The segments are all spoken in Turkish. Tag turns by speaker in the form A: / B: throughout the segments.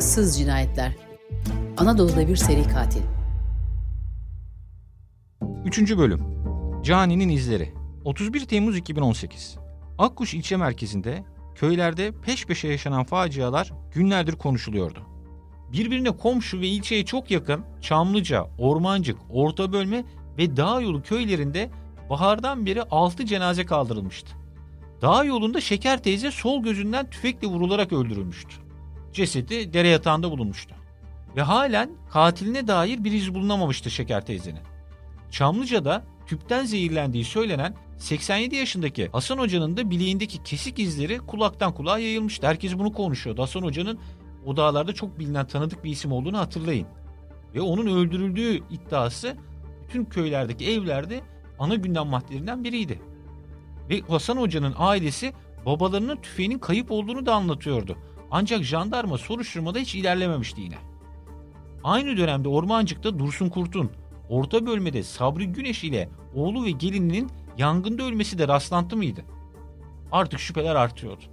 A: ıssız cinayetler. Anadolu'da bir seri katil.
B: 3. Bölüm Cani'nin izleri 31 Temmuz 2018 Akkuş ilçe merkezinde köylerde peş peşe yaşanan facialar günlerdir konuşuluyordu. Birbirine komşu ve ilçeye çok yakın Çamlıca, Ormancık, Orta Bölme ve Dağ Yolu köylerinde bahardan beri 6 cenaze kaldırılmıştı. Dağ yolunda Şeker teyze sol gözünden tüfekle vurularak öldürülmüştü. Cesedi dere yatağında bulunmuştu. Ve halen katiline dair bir iz bulunamamıştı Şeker teyzenin. Çamlıca'da tüpten zehirlendiği söylenen 87 yaşındaki Hasan Hoca'nın da bileğindeki kesik izleri kulaktan kulağa yayılmıştı. Herkes bunu konuşuyordu. Hasan Hoca'nın o dağlarda çok bilinen tanıdık bir isim olduğunu hatırlayın. Ve onun öldürüldüğü iddiası bütün köylerdeki evlerde ana gündem maddelerinden biriydi. Ve Hasan Hoca'nın ailesi babalarının tüfeğinin kayıp olduğunu da anlatıyordu. Ancak jandarma soruşturmada hiç ilerlememişti yine. Aynı dönemde Ormancık'ta Dursun Kurt'un, orta bölmede Sabri Güneş ile oğlu ve gelininin yangında ölmesi de rastlantı mıydı? Artık şüpheler artıyordu.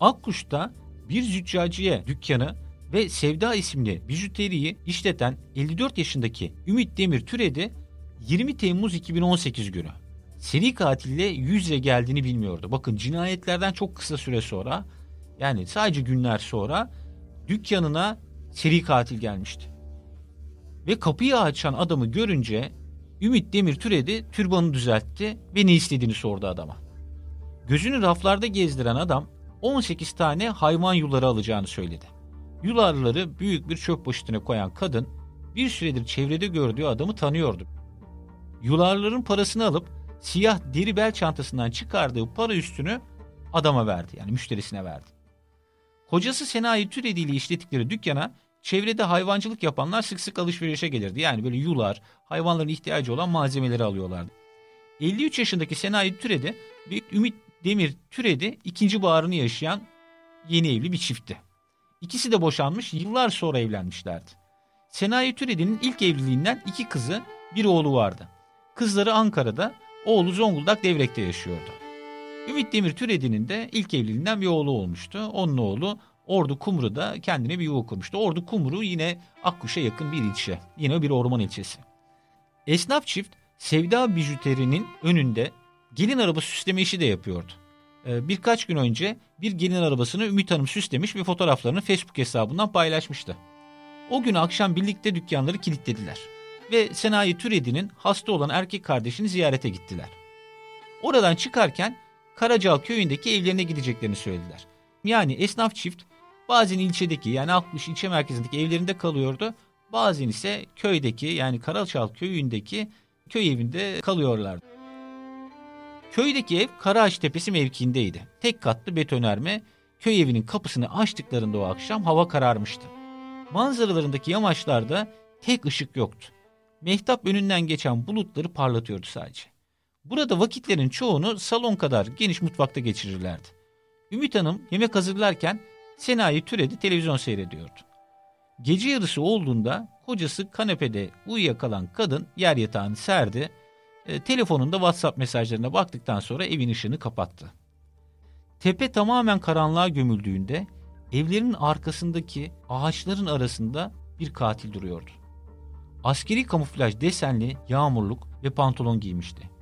B: Akkuş'ta bir züccaciye dükkanı ve Sevda isimli bijuteriyi işleten 54 yaşındaki Ümit Demir Türedi 20 Temmuz 2018 günü seri katille yüzle geldiğini bilmiyordu. Bakın cinayetlerden çok kısa süre sonra yani sadece günler sonra dükkanına seri katil gelmişti. Ve kapıyı açan adamı görünce Ümit Demir Türedi türbanı düzeltti ve ne istediğini sordu adama. Gözünü raflarda gezdiren adam 18 tane hayvan yuları alacağını söyledi. Yularları büyük bir çöp poşetine koyan kadın bir süredir çevrede gördüğü adamı tanıyordu. Yularların parasını alıp siyah deri bel çantasından çıkardığı para üstünü adama verdi. Yani müşterisine verdi. Kocası Senayi Türedi ile işlettikleri dükkana çevrede hayvancılık yapanlar sık sık alışverişe gelirdi. Yani böyle yular, hayvanların ihtiyacı olan malzemeleri alıyorlardı. 53 yaşındaki Senayi Türedi ve Ümit Demir Türedi ikinci baharını yaşayan yeni evli bir çiftti. İkisi de boşanmış, yıllar sonra evlenmişlerdi. Senayi Türedi'nin ilk evliliğinden iki kızı, bir oğlu vardı. Kızları Ankara'da, oğlu Zonguldak Devrek'te yaşıyordu. Ümit Demir Türedi'nin de ilk evliliğinden bir oğlu olmuştu. Onun oğlu Ordu Kumru'da kendine bir yuva kurmuştu. Ordu Kumru yine Akkuş'a yakın bir ilçe. Yine bir orman ilçesi. Esnaf çift Sevda Bijuteri'nin önünde gelin araba süsleme işi de yapıyordu. Ee, birkaç gün önce bir gelin arabasını Ümit Hanım süslemiş ve fotoğraflarını Facebook hesabından paylaşmıştı. O gün akşam birlikte dükkanları kilitlediler ve Senayi Türedi'nin hasta olan erkek kardeşini ziyarete gittiler. Oradan çıkarken Karacal köyündeki evlerine gideceklerini söylediler. Yani esnaf çift bazen ilçedeki yani Akkuş ilçe merkezindeki evlerinde kalıyordu. Bazen ise köydeki yani Karaçal köyündeki köy evinde kalıyorlardı. Köydeki ev Karaağaç Tepesi mevkiindeydi. Tek katlı betonarme köy evinin kapısını açtıklarında o akşam hava kararmıştı. Manzaralarındaki yamaçlarda tek ışık yoktu. Mehtap önünden geçen bulutları parlatıyordu sadece. Burada vakitlerin çoğunu salon kadar geniş mutfakta geçirirlerdi. Ümit Hanım yemek hazırlarken Senayi Türedi televizyon seyrediyordu. Gece yarısı olduğunda kocası kanepede uyuyakalan kadın yer yatağını serdi, e, telefonunda WhatsApp mesajlarına baktıktan sonra evin ışığını kapattı. Tepe tamamen karanlığa gömüldüğünde evlerin arkasındaki ağaçların arasında bir katil duruyordu. Askeri kamuflaj desenli yağmurluk ve pantolon giymişti.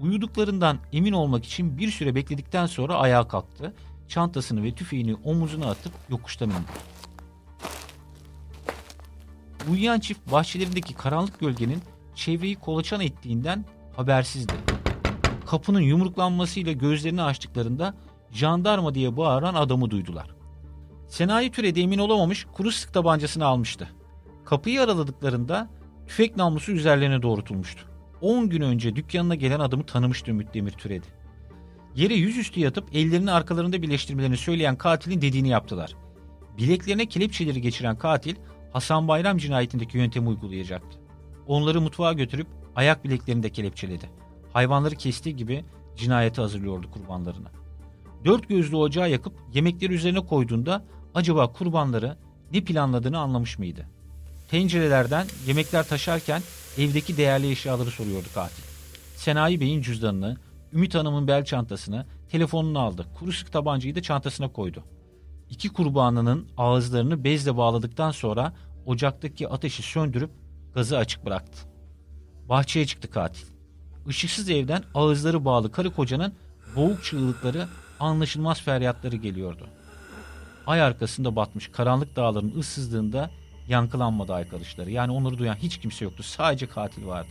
B: Uyuduklarından emin olmak için bir süre bekledikten sonra ayağa kalktı. Çantasını ve tüfeğini omuzuna atıp yokuştan indi. Uyuyan çift bahçelerindeki karanlık gölgenin çevreyi kolaçan ettiğinden habersizdi. Kapının yumruklanmasıyla gözlerini açtıklarında jandarma diye bağıran adamı duydular. Senayi Türedi emin olamamış kuru sık tabancasını almıştı. Kapıyı araladıklarında tüfek namlusu üzerlerine doğrultulmuştu. 10 gün önce dükkanına gelen adamı tanımıştı Ümit Demir Türedi. Yere yüzüstü yatıp ellerini arkalarında birleştirmelerini söyleyen katilin dediğini yaptılar. Bileklerine kelepçeleri geçiren katil Hasan Bayram cinayetindeki yöntemi uygulayacaktı. Onları mutfağa götürüp ayak bileklerini de kelepçeledi. Hayvanları kestiği gibi cinayeti hazırlıyordu kurbanlarına. Dört gözlü ocağı yakıp yemekleri üzerine koyduğunda acaba kurbanları ne planladığını anlamış mıydı? Tencerelerden yemekler taşarken evdeki değerli eşyaları soruyordu katil. Senayi Bey'in cüzdanını, Ümit Hanım'ın bel çantasını, telefonunu aldı. Kuru sık tabancayı da çantasına koydu. İki kurbanının ağızlarını bezle bağladıktan sonra ocaktaki ateşi söndürüp gazı açık bıraktı. Bahçeye çıktı katil. Işıksız evden ağızları bağlı karı kocanın boğuk çığlıkları, anlaşılmaz feryatları geliyordu. Ay arkasında batmış karanlık dağların ıssızlığında yankılanmadı arkadaşları. Yani onları duyan hiç kimse yoktu. Sadece katil vardı.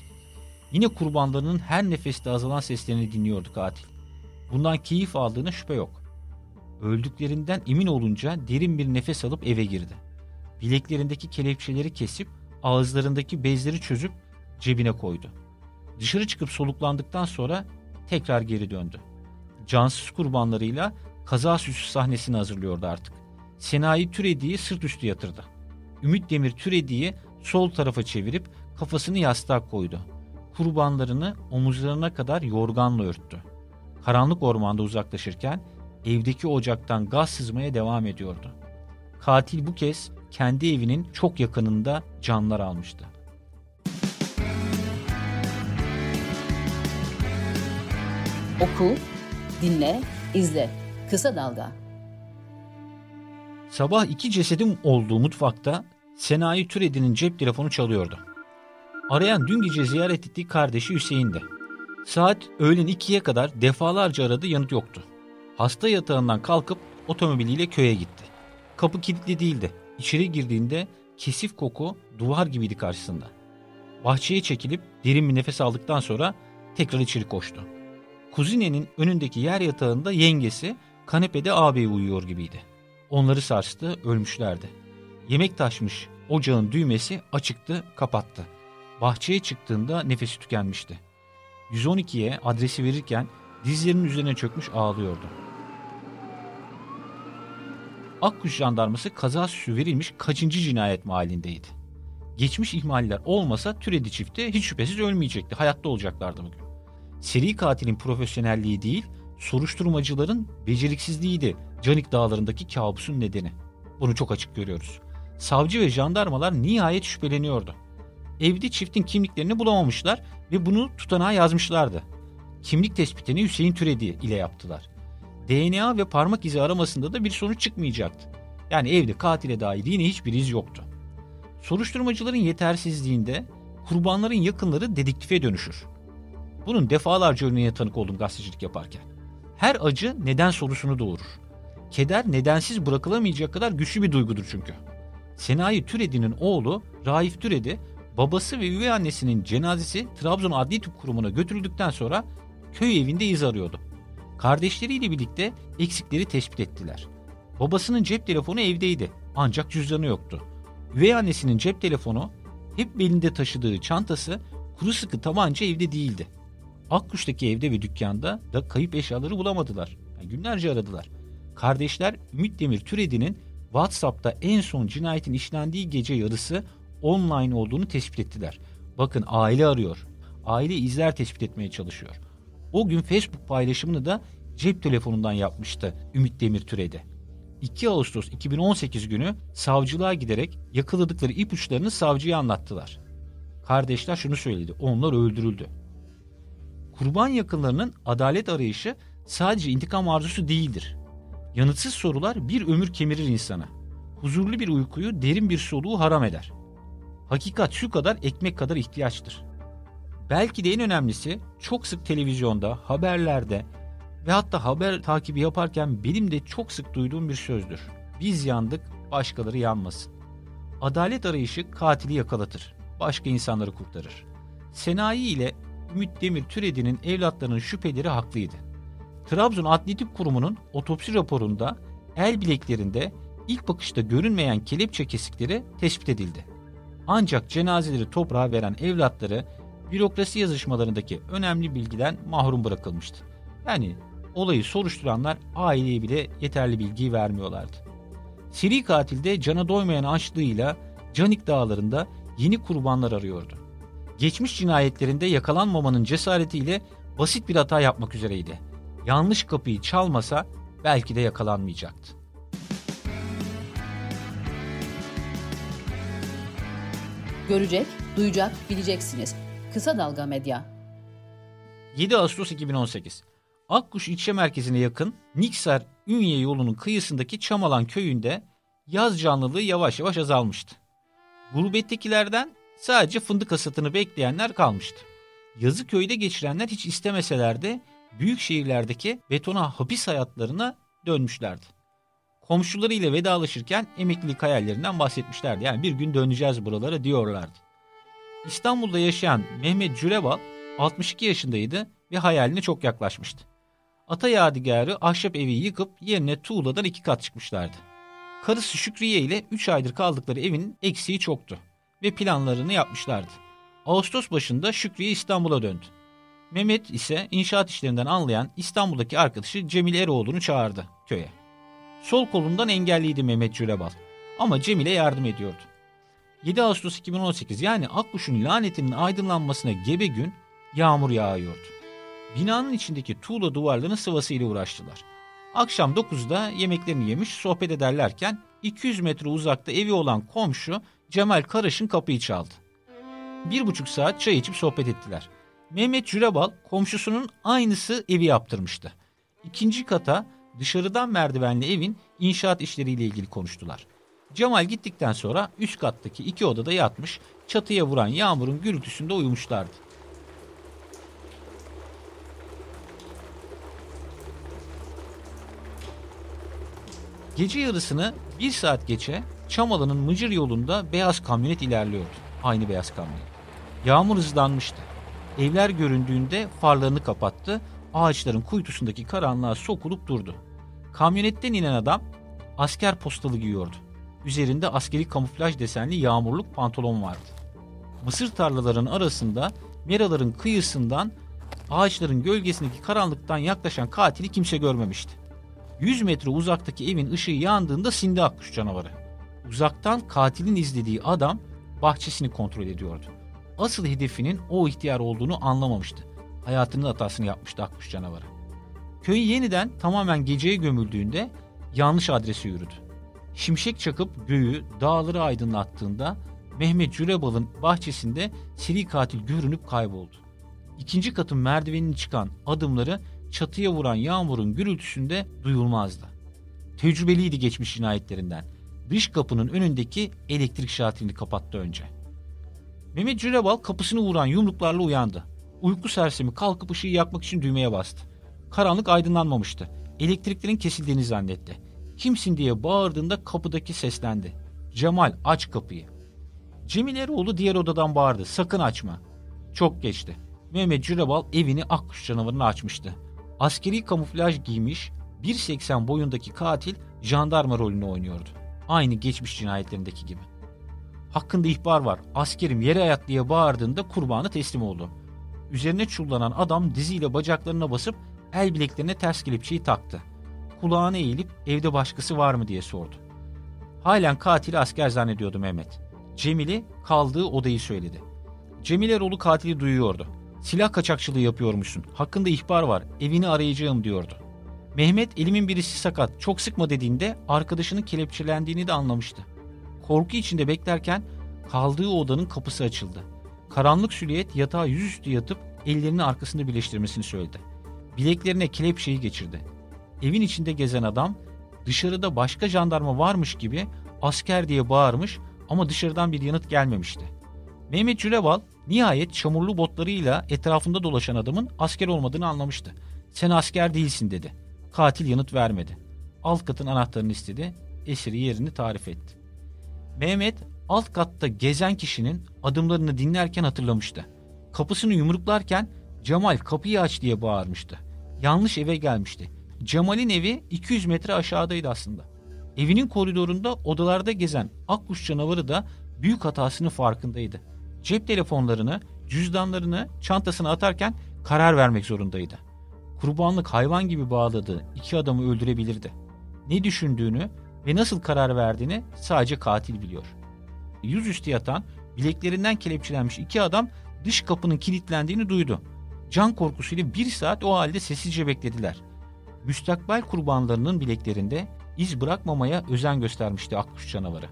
B: Yine kurbanlarının her nefeste azalan seslerini dinliyordu katil. Bundan keyif aldığına şüphe yok. Öldüklerinden emin olunca derin bir nefes alıp eve girdi. Bileklerindeki kelepçeleri kesip ağızlarındaki bezleri çözüp cebine koydu. Dışarı çıkıp soluklandıktan sonra tekrar geri döndü. Cansız kurbanlarıyla kaza süsü sahnesini hazırlıyordu artık. Senayi Türedi'yi sırt üstü yatırdı. Ümit Demir Türedi'yi sol tarafa çevirip kafasını yastığa koydu. Kurbanlarını omuzlarına kadar yorganla örttü. Karanlık ormanda uzaklaşırken evdeki ocaktan gaz sızmaya devam ediyordu. Katil bu kez kendi evinin çok yakınında canlar almıştı.
A: Oku, dinle, izle. Kısa Dalga.
B: Sabah iki cesedin olduğu mutfakta Senayi Türedi'nin cep telefonu çalıyordu. Arayan dün gece ziyaret ettiği kardeşi Hüseyin'di. Saat öğlen ikiye kadar defalarca aradı yanıt yoktu. Hasta yatağından kalkıp otomobiliyle köye gitti. Kapı kilitli değildi. İçeri girdiğinde kesif koku duvar gibiydi karşısında. Bahçeye çekilip derin bir nefes aldıktan sonra tekrar içeri koştu. Kuzinenin önündeki yer yatağında yengesi kanepede ağabeyi uyuyor gibiydi. Onları sarstı, ölmüşlerdi. Yemek taşmış, ocağın düğmesi açıktı, kapattı. Bahçeye çıktığında nefesi tükenmişti. 112'ye adresi verirken dizlerinin üzerine çökmüş ağlıyordu. Akkuş jandarması kaza süsü verilmiş kaçıncı cinayet mahallindeydi. Geçmiş ihmaller olmasa Türedi çifti hiç şüphesiz ölmeyecekti. Hayatta olacaklardı bugün. Seri katilin profesyonelliği değil, soruşturmacıların beceriksizliğiydi Canik dağlarındaki kabusun nedeni. Bunu çok açık görüyoruz. Savcı ve jandarmalar nihayet şüpheleniyordu. Evde çiftin kimliklerini bulamamışlar ve bunu tutanağa yazmışlardı. Kimlik tespitini Hüseyin Türedi ile yaptılar. DNA ve parmak izi aramasında da bir sonuç çıkmayacaktı. Yani evde katile dair yine hiçbir iz yoktu. Soruşturmacıların yetersizliğinde kurbanların yakınları dedektife dönüşür. Bunun defalarca örneğine tanık oldum gazetecilik yaparken. Her acı neden sorusunu doğurur. Keder nedensiz bırakılamayacak kadar güçlü bir duygudur çünkü. Senayi Türedi'nin oğlu Raif Türedi, babası ve üvey annesinin cenazesi Trabzon Adli Tıp Kurumu'na götürüldükten sonra köy evinde iz arıyordu. Kardeşleriyle birlikte eksikleri tespit ettiler. Babasının cep telefonu evdeydi ancak cüzdanı yoktu. Üvey annesinin cep telefonu hep belinde taşıdığı çantası kuru sıkı tabanca evde değildi. Akkuş'taki evde ve dükkanda da kayıp eşyaları bulamadılar. Yani günlerce aradılar. Kardeşler Ümit Demir Türedi'nin WhatsApp'ta en son cinayetin işlendiği gece yarısı online olduğunu tespit ettiler. Bakın aile arıyor. Aile izler tespit etmeye çalışıyor. O gün Facebook paylaşımını da cep telefonundan yapmıştı Ümit Demir Türedi. 2 Ağustos 2018 günü savcılığa giderek yakaladıkları ipuçlarını savcıya anlattılar. Kardeşler şunu söyledi. Onlar öldürüldü. Kurban yakınlarının adalet arayışı sadece intikam arzusu değildir. Yanıtsız sorular bir ömür kemirir insana. Huzurlu bir uykuyu, derin bir soluğu haram eder. Hakikat şu kadar ekmek kadar ihtiyaçtır. Belki de en önemlisi çok sık televizyonda, haberlerde ve hatta haber takibi yaparken benim de çok sık duyduğum bir sözdür. Biz yandık, başkaları yanmasın. Adalet arayışı katili yakalatır, başka insanları kurtarır. Senayi ile Ümit Demir Türedi'nin evlatlarının şüpheleri haklıydı. Trabzon Atletik Kurumu'nun otopsi raporunda el bileklerinde ilk bakışta görünmeyen kelepçe kesikleri tespit edildi. Ancak cenazeleri toprağa veren evlatları bürokrasi yazışmalarındaki önemli bilgiden mahrum bırakılmıştı. Yani olayı soruşturanlar aileye bile yeterli bilgiyi vermiyorlardı. Seri katilde cana doymayan açlığıyla Canik dağlarında yeni kurbanlar arıyordu. Geçmiş cinayetlerinde yakalanmamanın cesaretiyle basit bir hata yapmak üzereydi. Yanlış kapıyı çalmasa belki de yakalanmayacaktı.
A: Görecek, duyacak, bileceksiniz. Kısa Dalga Medya.
B: 7 Ağustos 2018. Akkuş ilçe merkezine yakın Niksar Ünye yolunun kıyısındaki Çamalan köyünde yaz canlılığı yavaş yavaş azalmıştı. Gurbettekilerden sadece fındık hasatını bekleyenler kalmıştı. Yazı köyde geçirenler hiç istemeseler de büyük şehirlerdeki betona hapis hayatlarına dönmüşlerdi. Komşularıyla vedalaşırken emeklilik hayallerinden bahsetmişlerdi. Yani bir gün döneceğiz buralara diyorlardı. İstanbul'da yaşayan Mehmet Cürebal 62 yaşındaydı ve hayaline çok yaklaşmıştı. Ata yadigarı ahşap evi yıkıp yerine tuğladan iki kat çıkmışlardı. Karısı Şükriye ile 3 aydır kaldıkları evin eksiği çoktu ve planlarını yapmışlardı. Ağustos başında Şükriye İstanbul'a döndü. Mehmet ise inşaat işlerinden anlayan İstanbul'daki arkadaşı Cemil Eroğlu'nu çağırdı köye. Sol kolundan engelliydi Mehmet Cürebal ama Cemil'e yardım ediyordu. 7 Ağustos 2018 yani Akkuş'un lanetinin aydınlanmasına gebe gün yağmur yağıyordu. Binanın içindeki tuğla duvarlarının sıvasıyla uğraştılar. Akşam 9'da yemeklerini yemiş sohbet ederlerken 200 metre uzakta evi olan komşu Cemal Karaş'ın kapıyı çaldı. Bir buçuk saat çay içip sohbet ettiler. Mehmet Cürebal komşusunun aynısı evi yaptırmıştı. İkinci kata dışarıdan merdivenli evin inşaat işleriyle ilgili konuştular. Cemal gittikten sonra üst kattaki iki odada yatmış, çatıya vuran yağmurun gürültüsünde uyumuşlardı. Gece yarısını bir saat geçe Çamalı'nın Mıcır yolunda beyaz kamyonet ilerliyordu. Aynı beyaz kamyonet. Yağmur hızlanmıştı. Evler göründüğünde farlarını kapattı, ağaçların kuytusundaki karanlığa sokulup durdu. Kamyonetten inen adam asker postalı giyiyordu. Üzerinde askeri kamuflaj desenli yağmurluk pantolon vardı. Mısır tarlalarının arasında meraların kıyısından ağaçların gölgesindeki karanlıktan yaklaşan katili kimse görmemişti. 100 metre uzaktaki evin ışığı yandığında sindi akkuş canavarı. Uzaktan katilin izlediği adam bahçesini kontrol ediyordu. Asıl hedefinin o ihtiyar olduğunu anlamamıştı. Hayatının hatasını yapmıştı akkuş canavarı. Köy yeniden tamamen geceye gömüldüğünde yanlış adrese yürüdü. Şimşek çakıp göğü, dağları aydınlattığında Mehmet Cürebal'ın bahçesinde seri katil görünüp kayboldu. İkinci katın merdivenini çıkan adımları çatıya vuran yağmurun gürültüsünde duyulmazdı. Tecrübeliydi geçmiş cinayetlerinden. Dış kapının önündeki elektrik şatilini kapattı önce. Mehmet Cürebal kapısını vuran yumruklarla uyandı. Uyku sersemi kalkıp ışığı yakmak için düğmeye bastı. Karanlık aydınlanmamıştı. Elektriklerin kesildiğini zannetti. Kimsin diye bağırdığında kapıdaki seslendi. Cemal aç kapıyı. Cemil Eroğlu diğer odadan bağırdı. Sakın açma. Çok geçti. Mehmet Cürebal evini akkuş canavarına açmıştı. Askeri kamuflaj giymiş 1.80 boyundaki katil jandarma rolünü oynuyordu. Aynı geçmiş cinayetlerindeki gibi. Hakkında ihbar var. Askerim yere ayat diye bağırdığında kurbanı teslim oldu. Üzerine çullanan adam diziyle bacaklarına basıp el bileklerine ters kelepçeyi taktı. Kulağına eğilip evde başkası var mı diye sordu. Halen katili asker zannediyordu Mehmet. Cemil'i kaldığı odayı söyledi. Cemil Erol'u katili duyuyordu. Silah kaçakçılığı yapıyormuşsun. Hakkında ihbar var. Evini arayacağım diyordu. Mehmet elimin birisi sakat. Çok sıkma dediğinde arkadaşının kelepçelendiğini de anlamıştı. Korku içinde beklerken kaldığı odanın kapısı açıldı. Karanlık süliyet yatağa yüzüstü yatıp ellerini arkasında birleştirmesini söyledi. Bileklerine kelepçeyi geçirdi. Evin içinde gezen adam dışarıda başka jandarma varmış gibi asker diye bağırmış ama dışarıdan bir yanıt gelmemişti. Mehmet Cüleval nihayet çamurlu botlarıyla etrafında dolaşan adamın asker olmadığını anlamıştı. Sen asker değilsin dedi. Katil yanıt vermedi. Alt katın anahtarını istedi. Esiri yerini tarif etti. Mehmet alt katta gezen kişinin adımlarını dinlerken hatırlamıştı. Kapısını yumruklarken Cemal kapıyı aç diye bağırmıştı. Yanlış eve gelmişti. Cemal'in evi 200 metre aşağıdaydı aslında. Evinin koridorunda odalarda gezen akkuş canavarı da büyük hatasının farkındaydı. Cep telefonlarını, cüzdanlarını çantasına atarken karar vermek zorundaydı. Kurbanlık hayvan gibi bağladığı iki adamı öldürebilirdi. Ne düşündüğünü ve nasıl karar verdiğini sadece katil biliyor. Yüzüstü yatan, bileklerinden kelepçelenmiş iki adam dış kapının kilitlendiğini duydu. Can korkusuyla bir saat o halde sessizce beklediler. Müstakbel kurbanlarının bileklerinde iz bırakmamaya özen göstermişti akkuş canavarı.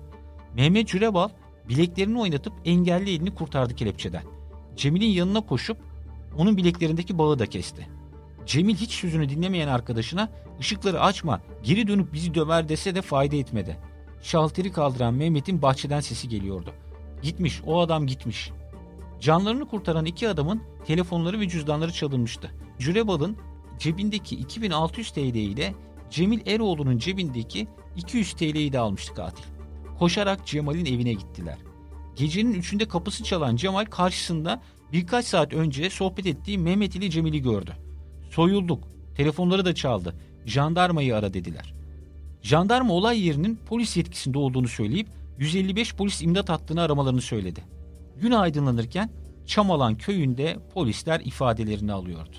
B: Mehmet Cürebal bileklerini oynatıp engelli elini kurtardı kelepçeden. Cemil'in yanına koşup onun bileklerindeki bağı da kesti. Cemil hiç sözünü dinlemeyen arkadaşına ışıkları açma geri dönüp bizi döver dese de fayda etmedi. Şalteri kaldıran Mehmet'in bahçeden sesi geliyordu. Gitmiş o adam gitmiş. Canlarını kurtaran iki adamın telefonları ve cüzdanları çalınmıştı. Cürebal'ın cebindeki 2600 TL ile Cemil Eroğlu'nun cebindeki 200 TL'yi de almıştı katil. Koşarak Cemal'in evine gittiler. Gecenin üçünde kapısı çalan Cemal karşısında birkaç saat önce sohbet ettiği Mehmet ile Cemil'i gördü. Soyulduk, telefonları da çaldı, jandarmayı ara dediler. Jandarma olay yerinin polis yetkisinde olduğunu söyleyip 155 polis imdat hattını aramalarını söyledi. Gün aydınlanırken Çamalan köyünde polisler ifadelerini alıyordu.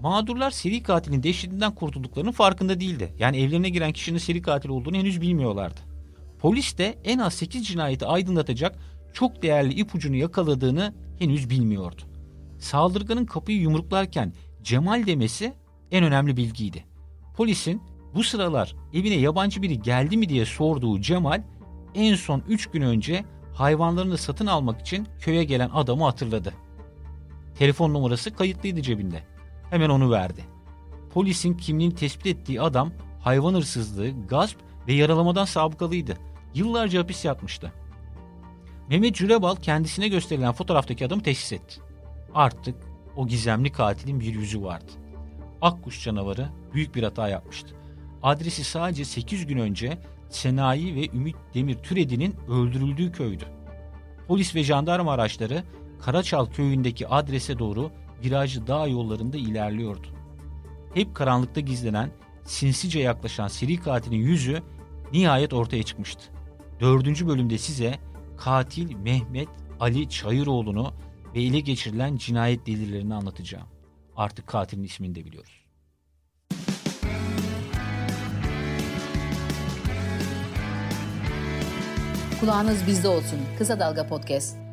B: Mağdurlar seri katilin dehşetinden kurtulduklarının farkında değildi. Yani evlerine giren kişinin seri katil olduğunu henüz bilmiyorlardı. Polis de en az 8 cinayeti aydınlatacak çok değerli ipucunu yakaladığını henüz bilmiyordu. Saldırganın kapıyı yumruklarken Cemal demesi en önemli bilgiydi. Polisin bu sıralar evine yabancı biri geldi mi diye sorduğu Cemal en son 3 gün önce hayvanlarını satın almak için köye gelen adamı hatırladı. Telefon numarası kayıtlıydı cebinde. Hemen onu verdi. Polisin kimliğini tespit ettiği adam hayvan hırsızlığı, gasp ve yaralamadan sabıkalıydı. Yıllarca hapis yatmıştı. Mehmet Cürebal kendisine gösterilen fotoğraftaki adamı teşhis etti. Artık o gizemli katilin bir yüzü vardı. Akkuş canavarı büyük bir hata yapmıştı. Adresi sadece 8 gün önce Senayi ve Ümit Demir Türedi'nin öldürüldüğü köydü. Polis ve jandarma araçları Karaçal köyündeki adrese doğru virajlı dağ yollarında ilerliyordu. Hep karanlıkta gizlenen, sinsice yaklaşan seri katilin yüzü nihayet ortaya çıkmıştı. Dördüncü bölümde size katil Mehmet Ali Çayıroğlu'nu ve ele geçirilen cinayet delillerini anlatacağım. Artık katilin ismini de biliyoruz.
A: Kulağınız bizde olsun. Kısa Dalga Podcast.